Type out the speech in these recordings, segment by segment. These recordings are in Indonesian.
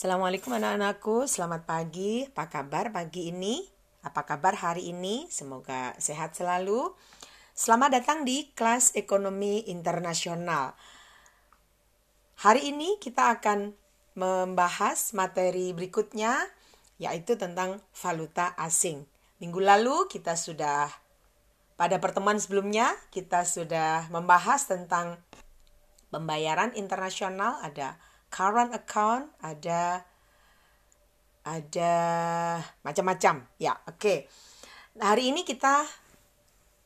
Assalamualaikum anak-anakku, selamat pagi. Apa kabar pagi ini? Apa kabar hari ini? Semoga sehat selalu. Selamat datang di kelas ekonomi internasional. Hari ini kita akan membahas materi berikutnya yaitu tentang valuta asing. Minggu lalu kita sudah pada pertemuan sebelumnya kita sudah membahas tentang pembayaran internasional ada current account, ada ada macam-macam. Ya, oke. Okay. Nah, hari ini kita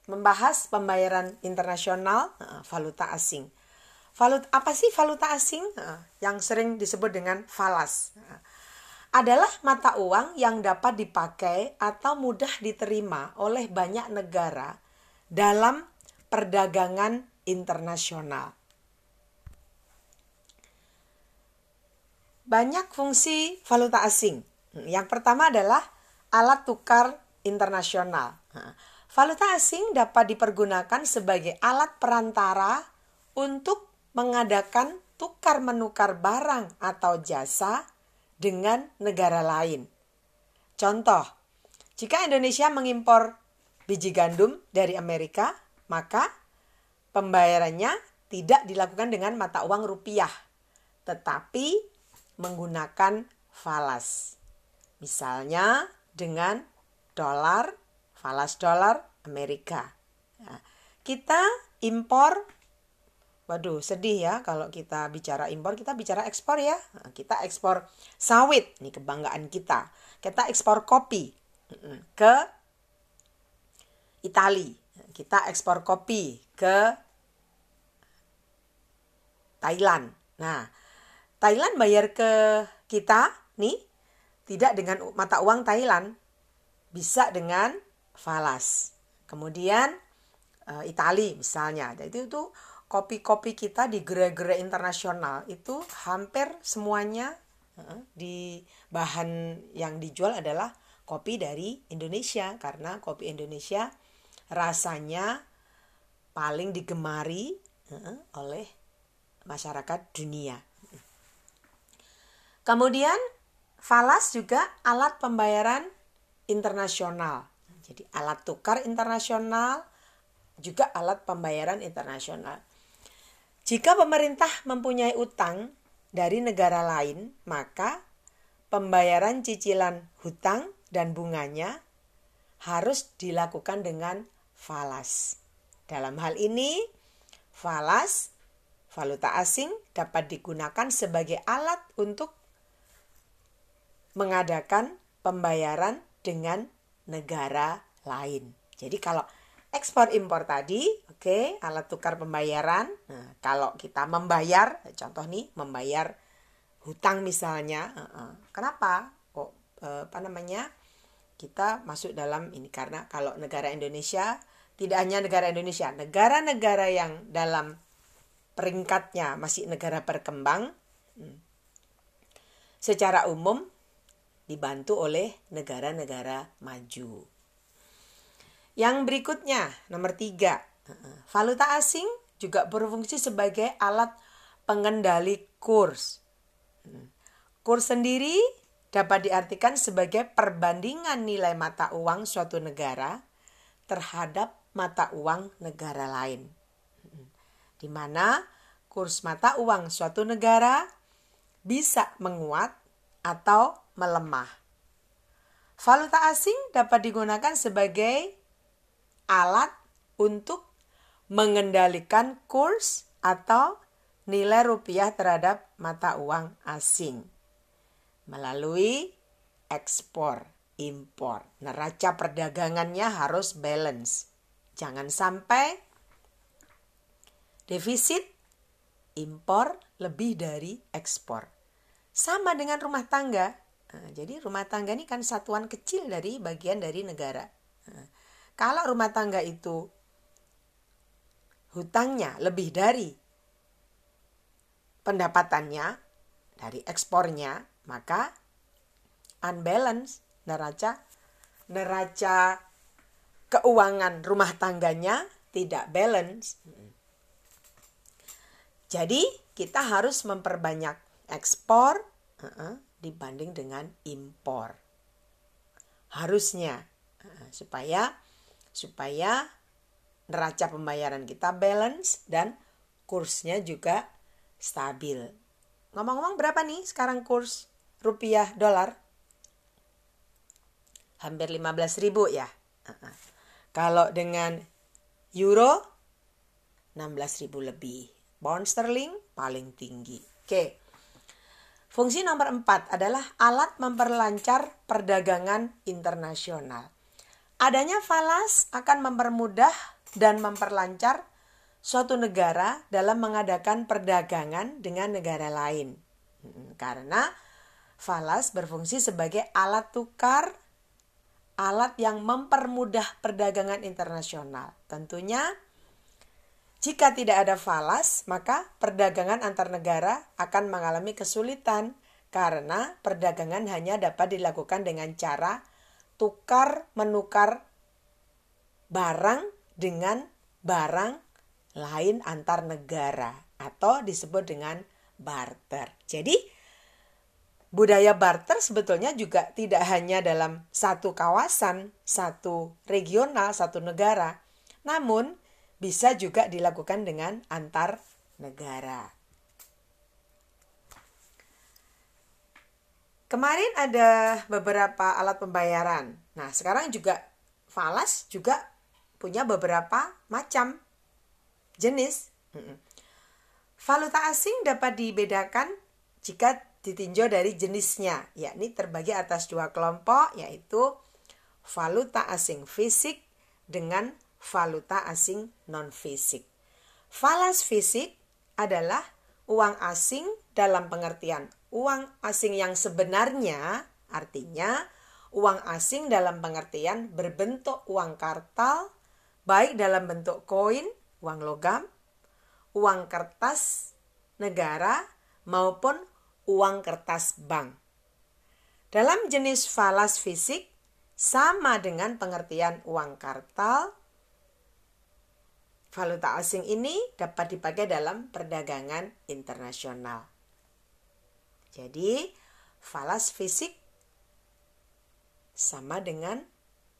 membahas pembayaran internasional uh, valuta asing. Valuta apa sih valuta asing? Uh, yang sering disebut dengan falas. Uh, adalah mata uang yang dapat dipakai atau mudah diterima oleh banyak negara dalam perdagangan internasional. Banyak fungsi valuta asing. Yang pertama adalah alat tukar internasional. Valuta asing dapat dipergunakan sebagai alat perantara untuk mengadakan tukar menukar barang atau jasa dengan negara lain. Contoh, jika Indonesia mengimpor biji gandum dari Amerika, maka pembayarannya tidak dilakukan dengan mata uang rupiah, tetapi menggunakan falas. Misalnya dengan dolar, falas dolar Amerika. Nah, kita impor, waduh sedih ya kalau kita bicara impor, kita bicara ekspor ya. Kita ekspor sawit, ini kebanggaan kita. Kita ekspor kopi ke Itali. Kita ekspor kopi ke Thailand. Nah, Thailand bayar ke kita nih tidak dengan mata uang Thailand, bisa dengan falas. Kemudian uh, Itali misalnya, jadi itu kopi-kopi kita di gerai-gerai internasional itu hampir semuanya uh, di bahan yang dijual adalah kopi dari Indonesia karena kopi Indonesia rasanya paling digemari uh, oleh masyarakat dunia. Kemudian falas juga alat pembayaran internasional. Jadi alat tukar internasional juga alat pembayaran internasional. Jika pemerintah mempunyai utang dari negara lain, maka pembayaran cicilan hutang dan bunganya harus dilakukan dengan falas. Dalam hal ini, falas valuta asing dapat digunakan sebagai alat untuk mengadakan pembayaran dengan negara lain. Jadi kalau ekspor impor tadi, oke, okay, alat tukar pembayaran. Nah, kalau kita membayar, contoh nih, membayar hutang misalnya, uh -uh. kenapa? Kok uh, apa namanya? Kita masuk dalam ini karena kalau negara Indonesia tidak hanya negara Indonesia, negara-negara yang dalam peringkatnya masih negara berkembang, hmm, secara umum dibantu oleh negara-negara maju. Yang berikutnya, nomor tiga, valuta asing juga berfungsi sebagai alat pengendali kurs. Kurs sendiri dapat diartikan sebagai perbandingan nilai mata uang suatu negara terhadap mata uang negara lain. Di mana kurs mata uang suatu negara bisa menguat atau melemah. Valuta asing dapat digunakan sebagai alat untuk mengendalikan kurs atau nilai rupiah terhadap mata uang asing melalui ekspor impor. Neraca perdagangannya harus balance. Jangan sampai defisit impor lebih dari ekspor. Sama dengan rumah tangga. Nah, jadi rumah tangga ini kan satuan kecil dari bagian dari negara. Nah, kalau rumah tangga itu hutangnya lebih dari pendapatannya dari ekspornya, maka unbalance neraca neraca keuangan rumah tangganya tidak balance. Jadi kita harus memperbanyak ekspor dibanding dengan impor. Harusnya supaya supaya neraca pembayaran kita balance dan kursnya juga stabil. Ngomong-ngomong berapa nih sekarang kurs rupiah dolar? Hampir 15 ribu ya. Kalau dengan euro 16 ribu lebih. Pound sterling paling tinggi. Oke. Fungsi nomor 4 adalah alat memperlancar perdagangan internasional. Adanya falas akan mempermudah dan memperlancar suatu negara dalam mengadakan perdagangan dengan negara lain. Hmm, karena falas berfungsi sebagai alat tukar, alat yang mempermudah perdagangan internasional. Tentunya jika tidak ada falas, maka perdagangan antar negara akan mengalami kesulitan karena perdagangan hanya dapat dilakukan dengan cara tukar menukar barang dengan barang lain antar negara atau disebut dengan barter. Jadi budaya barter sebetulnya juga tidak hanya dalam satu kawasan, satu regional, satu negara, namun bisa juga dilakukan dengan antar negara. Kemarin ada beberapa alat pembayaran. Nah, sekarang juga falas juga punya beberapa macam jenis. Valuta asing dapat dibedakan jika ditinjau dari jenisnya, yakni terbagi atas dua kelompok, yaitu valuta asing fisik dengan valuta asing non-fisik. Falas fisik adalah uang asing dalam pengertian uang asing yang sebenarnya, artinya uang asing dalam pengertian berbentuk uang kartal, baik dalam bentuk koin, uang logam, uang kertas negara, maupun uang kertas bank. Dalam jenis falas fisik, sama dengan pengertian uang kartal, Valuta asing ini dapat dipakai dalam perdagangan internasional. Jadi, falas fisik sama dengan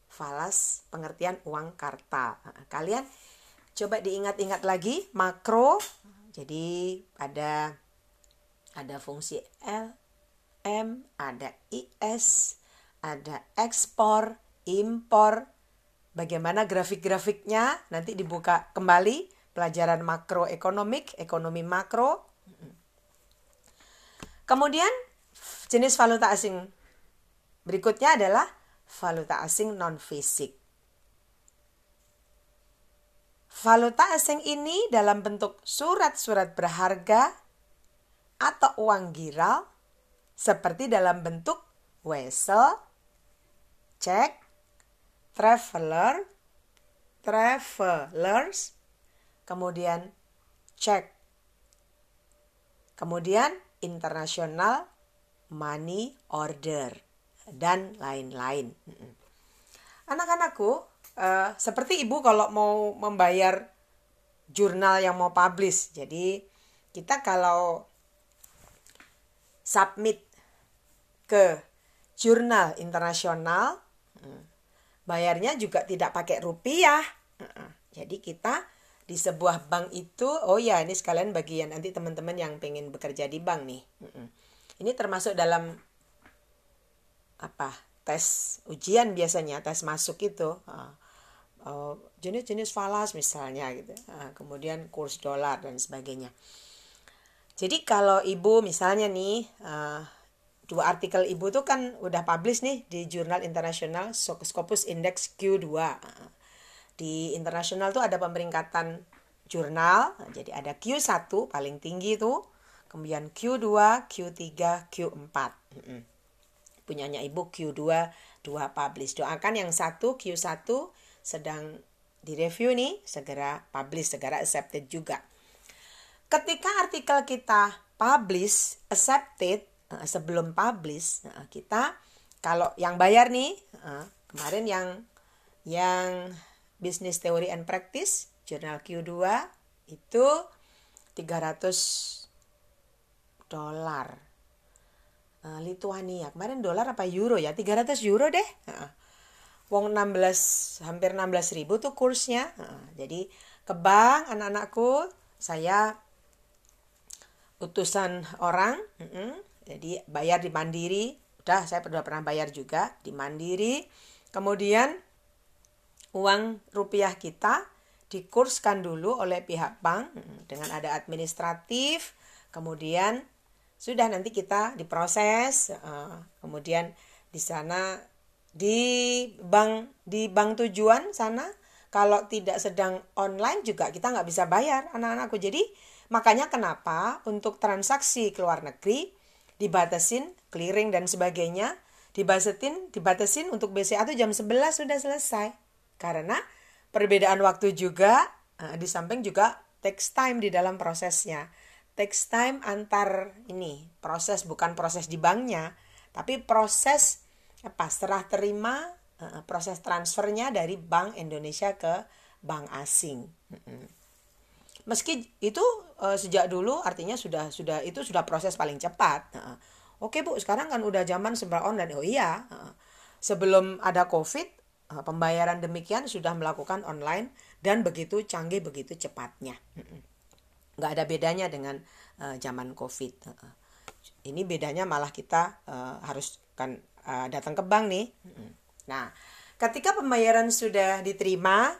falas pengertian uang kartal. Kalian coba diingat-ingat lagi makro. Jadi ada ada fungsi L, M, ada IS, ada ekspor, impor, Bagaimana grafik-grafiknya nanti dibuka kembali pelajaran makroekonomik, ekonomi makro. Kemudian jenis valuta asing berikutnya adalah valuta asing non fisik. Valuta asing ini dalam bentuk surat-surat berharga atau uang giral seperti dalam bentuk wesel, cek, traveler, travelers, kemudian check, kemudian international money order dan lain-lain. Anak-anakku, uh, seperti ibu kalau mau membayar jurnal yang mau publish, jadi kita kalau submit ke jurnal internasional bayarnya juga tidak pakai rupiah. Jadi kita di sebuah bank itu, oh ya ini sekalian bagian nanti teman-teman yang pengen bekerja di bank nih. Ini termasuk dalam apa tes ujian biasanya tes masuk itu oh, jenis-jenis falas misalnya gitu. kemudian kurs dolar dan sebagainya. Jadi kalau ibu misalnya nih dua artikel ibu tuh kan udah publish nih di jurnal internasional Scopus Index Q2 di internasional tuh ada pemeringkatan jurnal jadi ada Q1 paling tinggi tuh kemudian Q2 Q3 Q4 punyanya ibu Q2 dua publish. Doakan yang satu Q1 sedang direview nih segera publish segera accepted juga. Ketika artikel kita publish accepted sebelum publish uh, kita kalau yang bayar nih uh, kemarin yang yang business theory and practice jurnal Q2 itu 300 dolar Lituania. Kemarin dolar apa euro ya? 300 euro deh. Wong 16 hampir 16 ribu tuh kursnya. Jadi ke bank anak-anakku saya utusan orang, jadi bayar di Mandiri. Udah saya sudah pernah bayar juga di Mandiri. Kemudian uang rupiah kita dikurskan dulu oleh pihak bank dengan ada administratif, kemudian sudah nanti kita diproses, kemudian di sana di bank di bank tujuan sana kalau tidak sedang online juga kita nggak bisa bayar anak-anakku jadi makanya kenapa untuk transaksi ke luar negeri dibatasin clearing dan sebagainya dibatasin dibatasin untuk BCA itu jam 11 sudah selesai. Karena perbedaan waktu juga uh, di samping juga takes time di dalam prosesnya. Takes time antar ini proses bukan proses di banknya tapi proses apa serah terima uh, proses transfernya dari bank Indonesia ke bank asing meski itu uh, sejak dulu artinya sudah sudah itu sudah proses paling cepat. Uh, oke bu sekarang kan udah zaman serba online oh iya uh, sebelum ada covid Eh, pembayaran demikian sudah melakukan online dan begitu canggih begitu cepatnya. Nggak ada bedanya dengan uh, zaman covid ini bedanya malah kita uh, harus kan datang ke bank nih. Nah ketika pembayaran sudah diterima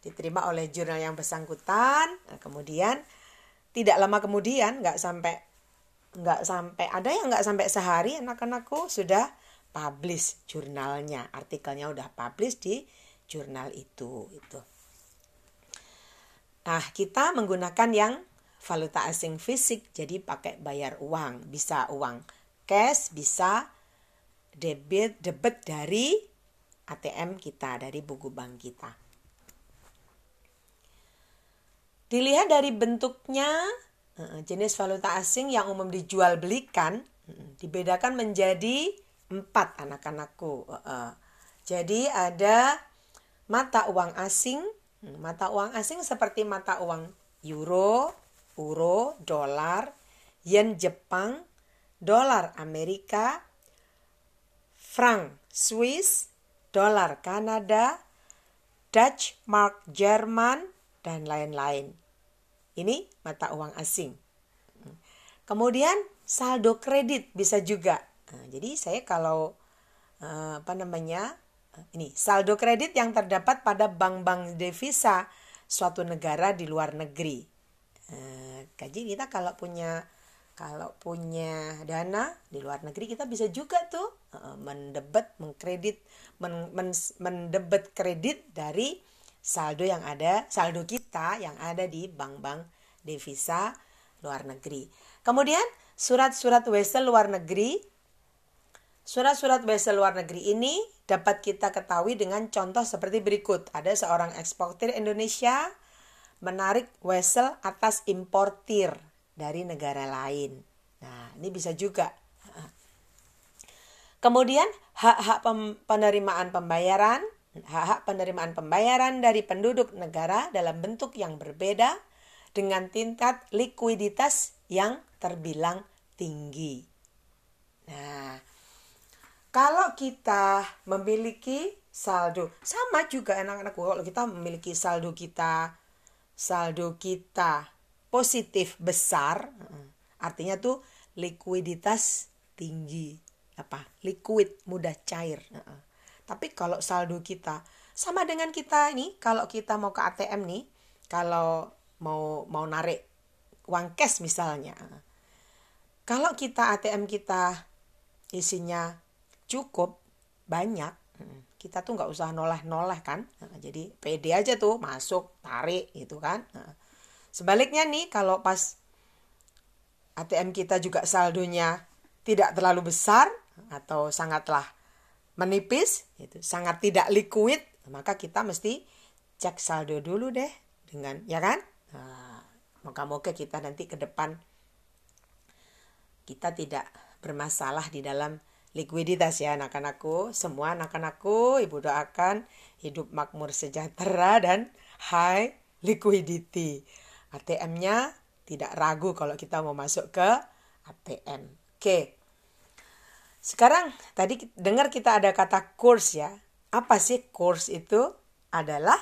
diterima oleh jurnal yang bersangkutan. Uh, kemudian tidak lama kemudian nggak sampai nggak sampai ada yang nggak sampai sehari anak-anakku sudah publish jurnalnya. Artikelnya udah publish di jurnal itu itu nah kita menggunakan yang valuta asing fisik jadi pakai bayar uang. Bisa uang cash bisa debit debit dari ATM kita dari buku bank kita dilihat dari bentuknya jenis valuta asing yang umum dijual belikan dibedakan menjadi empat anak-anakku. Jadi ada mata uang asing, mata uang asing seperti mata uang euro, euro, dolar, yen Jepang, dolar Amerika, franc Swiss, dolar Kanada, Dutch mark Jerman, dan lain-lain. Ini mata uang asing. Kemudian saldo kredit bisa juga Nah, jadi saya kalau uh, apa namanya ini saldo kredit yang terdapat pada bank-bank devisa suatu negara di luar negeri. Uh, jadi kita kalau punya kalau punya dana di luar negeri kita bisa juga tuh uh, mendebet, mengkredit, men, men, mendebet kredit dari saldo yang ada, saldo kita yang ada di bank-bank devisa luar negeri. Kemudian surat-surat wesel luar negeri Surat-surat wesel luar negeri ini dapat kita ketahui dengan contoh seperti berikut. Ada seorang eksportir Indonesia menarik wesel atas importir dari negara lain. Nah, ini bisa juga. Kemudian hak-hak penerimaan pembayaran, hak-hak penerimaan pembayaran dari penduduk negara dalam bentuk yang berbeda dengan tingkat likuiditas yang terbilang tinggi. Nah, kalau kita memiliki saldo, sama juga anak-anakku kalau kita memiliki saldo kita saldo kita positif besar, artinya tuh likuiditas tinggi, apa? Liquid mudah cair. Tapi kalau saldo kita sama dengan kita ini, kalau kita mau ke ATM nih, kalau mau mau narik uang cash misalnya. Kalau kita ATM kita isinya cukup banyak kita tuh nggak usah noleh-noleh kan jadi pede aja tuh masuk tarik gitu kan sebaliknya nih kalau pas ATM kita juga saldonya tidak terlalu besar atau sangatlah menipis itu sangat tidak liquid maka kita mesti cek saldo dulu deh dengan ya kan nah, moga-moga kita nanti ke depan kita tidak bermasalah di dalam likuiditas ya anak-anakku. Semua anak-anakku ibu doakan hidup makmur sejahtera dan high liquidity. ATM-nya tidak ragu kalau kita mau masuk ke ATM. Oke. Sekarang tadi dengar kita ada kata kurs ya. Apa sih kurs itu? Adalah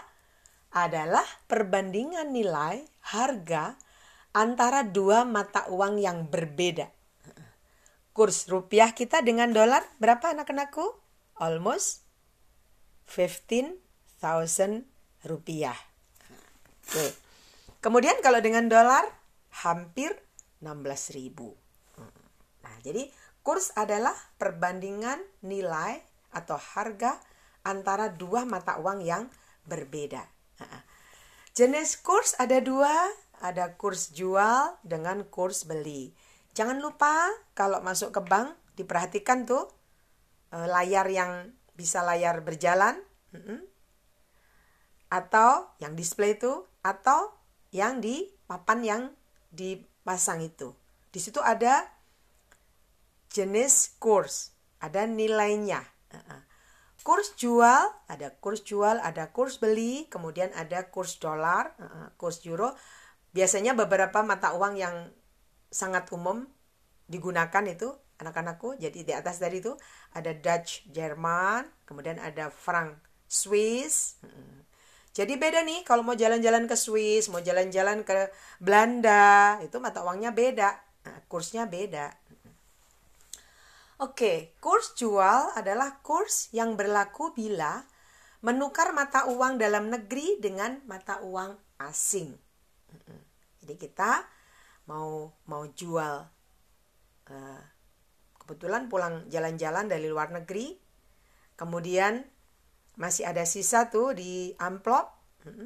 adalah perbandingan nilai harga antara dua mata uang yang berbeda. Kurs rupiah kita dengan dolar berapa anak-anakku? Almost 15,000 rupiah. Oke. Kemudian kalau dengan dolar hampir 16.000. Nah, jadi kurs adalah perbandingan nilai atau harga antara dua mata uang yang berbeda. Jenis kurs ada dua, ada kurs jual dengan kurs beli. Jangan lupa kalau masuk ke bank diperhatikan tuh eh, layar yang bisa layar berjalan atau yang display itu atau yang di papan yang dipasang itu. Di situ ada jenis kurs, ada nilainya. Kurs jual, ada kurs jual, ada kurs beli, kemudian ada kurs dolar, kurs euro. Biasanya beberapa mata uang yang sangat umum digunakan itu anak-anakku. Jadi di atas dari itu ada Dutch Jerman, kemudian ada franc Swiss. Jadi beda nih kalau mau jalan-jalan ke Swiss, mau jalan-jalan ke Belanda, itu mata uangnya beda. Nah, kursnya beda. Oke, kurs jual adalah kurs yang berlaku bila menukar mata uang dalam negeri dengan mata uang asing. Jadi kita mau mau jual uh, kebetulan pulang jalan-jalan dari luar negeri, kemudian masih ada sisa tuh di amplop,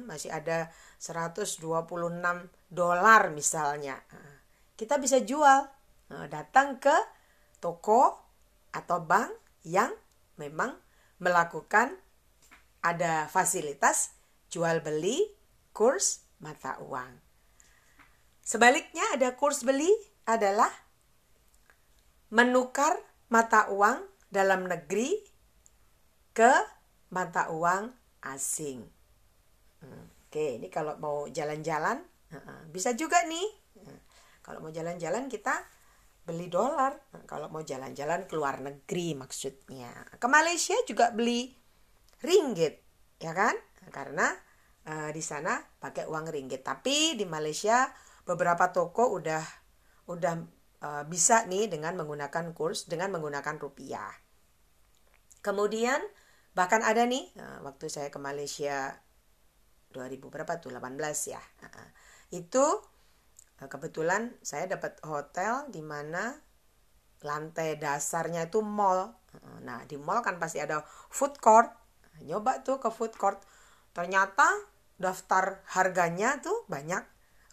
masih ada 126 dolar misalnya. Kita bisa jual, eh, datang ke toko atau bank yang memang melakukan ada fasilitas jual beli kurs mata uang. Sebaliknya ada kurs beli adalah menukar mata uang dalam negeri ke mata uang asing. Hmm, oke, ini kalau mau jalan-jalan bisa juga nih. Hmm, kalau mau jalan-jalan kita beli dolar. Nah, kalau mau jalan-jalan ke luar negeri maksudnya. Ke Malaysia juga beli ringgit ya kan? Karena uh, di sana pakai uang ringgit. Tapi di Malaysia beberapa toko udah udah uh, bisa nih dengan menggunakan kurs dengan menggunakan rupiah. Kemudian bahkan ada nih uh, waktu saya ke Malaysia 2000 berapa tuh? 18 ya. Uh, itu Nah, kebetulan saya dapat hotel di mana lantai dasarnya itu mall. Nah, di mall kan pasti ada food court. Nyoba tuh ke food court. Ternyata daftar harganya tuh banyak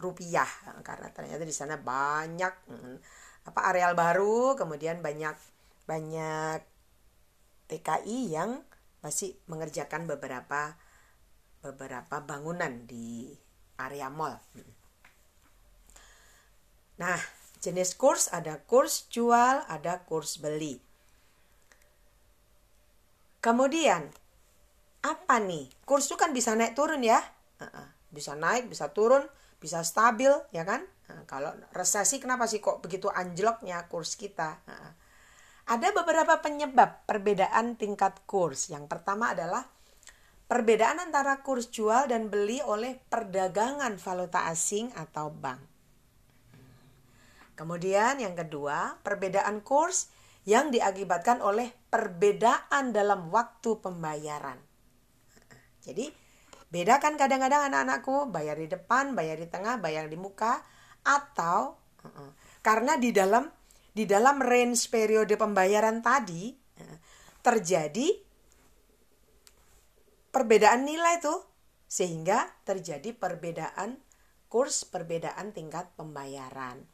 rupiah karena ternyata di sana banyak mm, apa areal baru, kemudian banyak banyak TKI yang masih mengerjakan beberapa beberapa bangunan di area mall. Nah, jenis kurs ada kurs jual, ada kurs beli. Kemudian, apa nih? Kurs itu kan bisa naik turun ya. Bisa naik, bisa turun, bisa stabil, ya kan? Kalau resesi kenapa sih kok begitu anjloknya kurs kita? Ada beberapa penyebab perbedaan tingkat kurs. Yang pertama adalah perbedaan antara kurs jual dan beli oleh perdagangan valuta asing atau bank. Kemudian yang kedua, perbedaan kurs yang diakibatkan oleh perbedaan dalam waktu pembayaran. Jadi bedakan kadang-kadang anak-anakku bayar di depan, bayar di tengah, bayar di muka atau karena di dalam di dalam range periode pembayaran tadi terjadi perbedaan nilai tuh sehingga terjadi perbedaan kurs, perbedaan tingkat pembayaran.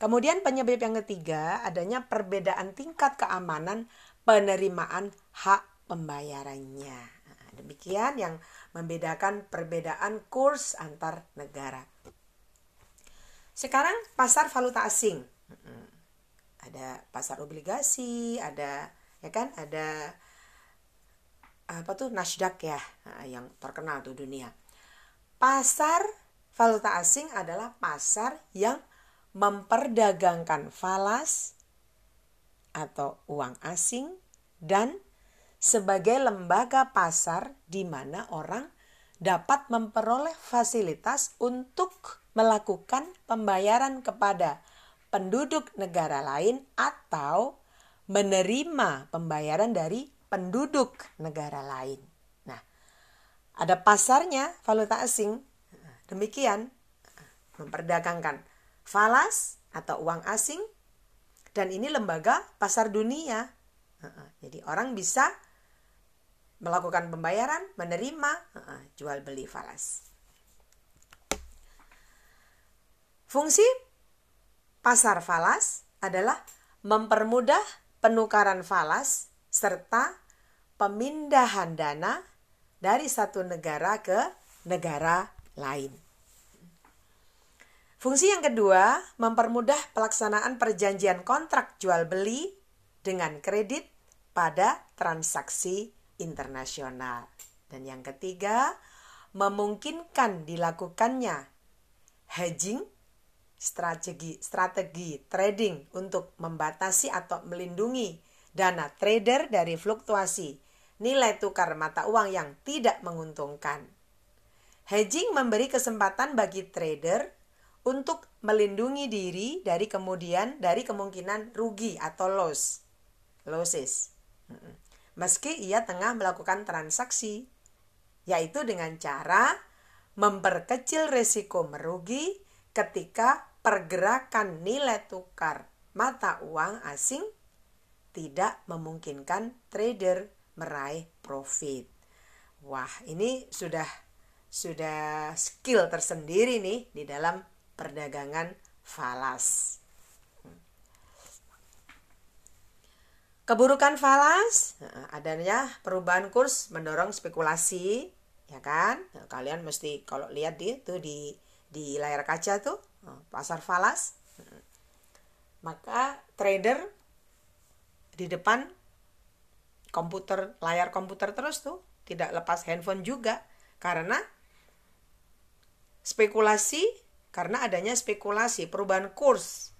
Kemudian penyebab yang ketiga adanya perbedaan tingkat keamanan penerimaan hak pembayarannya. Nah, demikian yang membedakan perbedaan kurs antar negara. Sekarang pasar valuta asing. Ada pasar obligasi, ada ya kan, ada apa tuh Nasdaq ya nah, yang terkenal tuh dunia. Pasar valuta asing adalah pasar yang memperdagangkan falas atau uang asing dan sebagai lembaga pasar di mana orang dapat memperoleh fasilitas untuk melakukan pembayaran kepada penduduk negara lain atau menerima pembayaran dari penduduk negara lain. Nah, ada pasarnya valuta asing. Demikian memperdagangkan falas atau uang asing dan ini lembaga pasar dunia. Jadi orang bisa melakukan pembayaran, menerima, jual beli falas. Fungsi pasar falas adalah mempermudah penukaran falas serta pemindahan dana dari satu negara ke negara lain. Fungsi yang kedua, mempermudah pelaksanaan perjanjian kontrak jual beli dengan kredit pada transaksi internasional. Dan yang ketiga, memungkinkan dilakukannya hedging strategi strategi trading untuk membatasi atau melindungi dana trader dari fluktuasi nilai tukar mata uang yang tidak menguntungkan. Hedging memberi kesempatan bagi trader untuk melindungi diri dari kemudian dari kemungkinan rugi atau loss. Losses. Meski ia tengah melakukan transaksi yaitu dengan cara memperkecil risiko merugi ketika pergerakan nilai tukar mata uang asing tidak memungkinkan trader meraih profit. Wah, ini sudah sudah skill tersendiri nih di dalam perdagangan falas. Keburukan falas, adanya perubahan kurs mendorong spekulasi, ya kan? Nah, kalian mesti kalau lihat di tuh di di layar kaca tuh pasar falas, maka trader di depan komputer layar komputer terus tuh tidak lepas handphone juga karena spekulasi karena adanya spekulasi perubahan kurs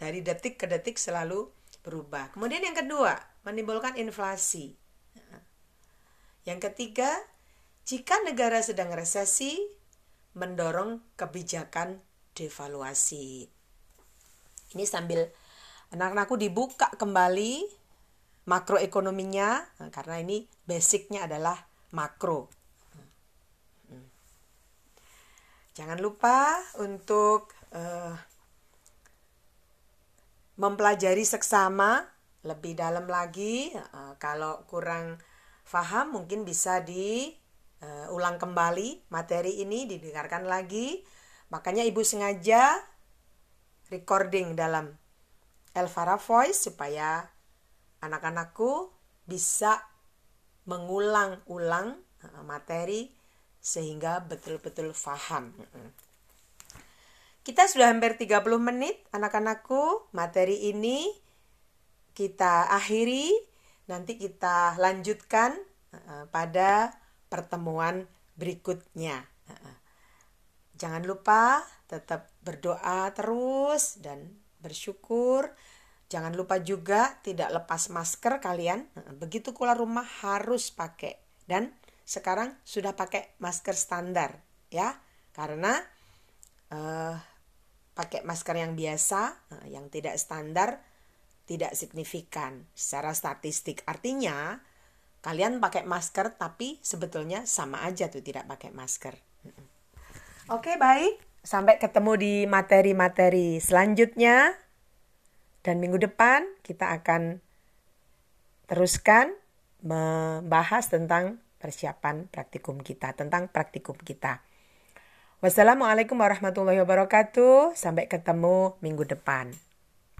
dari detik ke detik selalu berubah. Kemudian yang kedua, menimbulkan inflasi. Yang ketiga, jika negara sedang resesi, mendorong kebijakan devaluasi. Ini sambil anak-anakku dibuka kembali makroekonominya, karena ini basicnya adalah makro. Jangan lupa untuk uh, mempelajari seksama lebih dalam lagi. Uh, kalau kurang paham mungkin bisa diulang uh, kembali materi ini didengarkan lagi. Makanya ibu sengaja recording dalam Elvara Voice supaya anak-anakku bisa mengulang-ulang materi sehingga betul-betul paham. Kita sudah hampir 30 menit anak-anakku. Materi ini kita akhiri, nanti kita lanjutkan pada pertemuan berikutnya. Jangan lupa tetap berdoa terus dan bersyukur. Jangan lupa juga tidak lepas masker kalian. Begitu keluar rumah harus pakai dan sekarang sudah pakai masker standar ya. Karena uh, pakai masker yang biasa uh, yang tidak standar tidak signifikan secara statistik. Artinya kalian pakai masker tapi sebetulnya sama aja tuh tidak pakai masker. Oke baik. Sampai ketemu di materi-materi selanjutnya. Dan minggu depan kita akan teruskan membahas tentang persiapan praktikum kita, tentang praktikum kita. Wassalamualaikum warahmatullahi wabarakatuh. Sampai ketemu minggu depan.